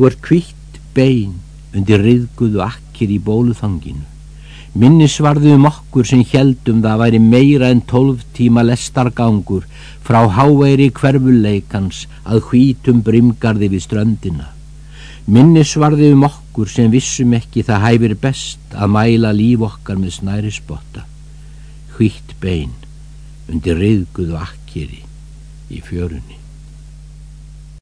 Þú ert kvitt bein undir riðguðu akkir í bóluþanginu. Minnisvarðu um okkur sem heldum það væri meira en tólf tíma lestargangur frá háveiri hverfuleikans að hvítum brimgarði við ströndina. Minnisvarðu um okkur sem vissum ekki það hæfir best að mæla líf okkar með snæri spotta. Hvítt bein undir riðguðu akkiri í fjörunni.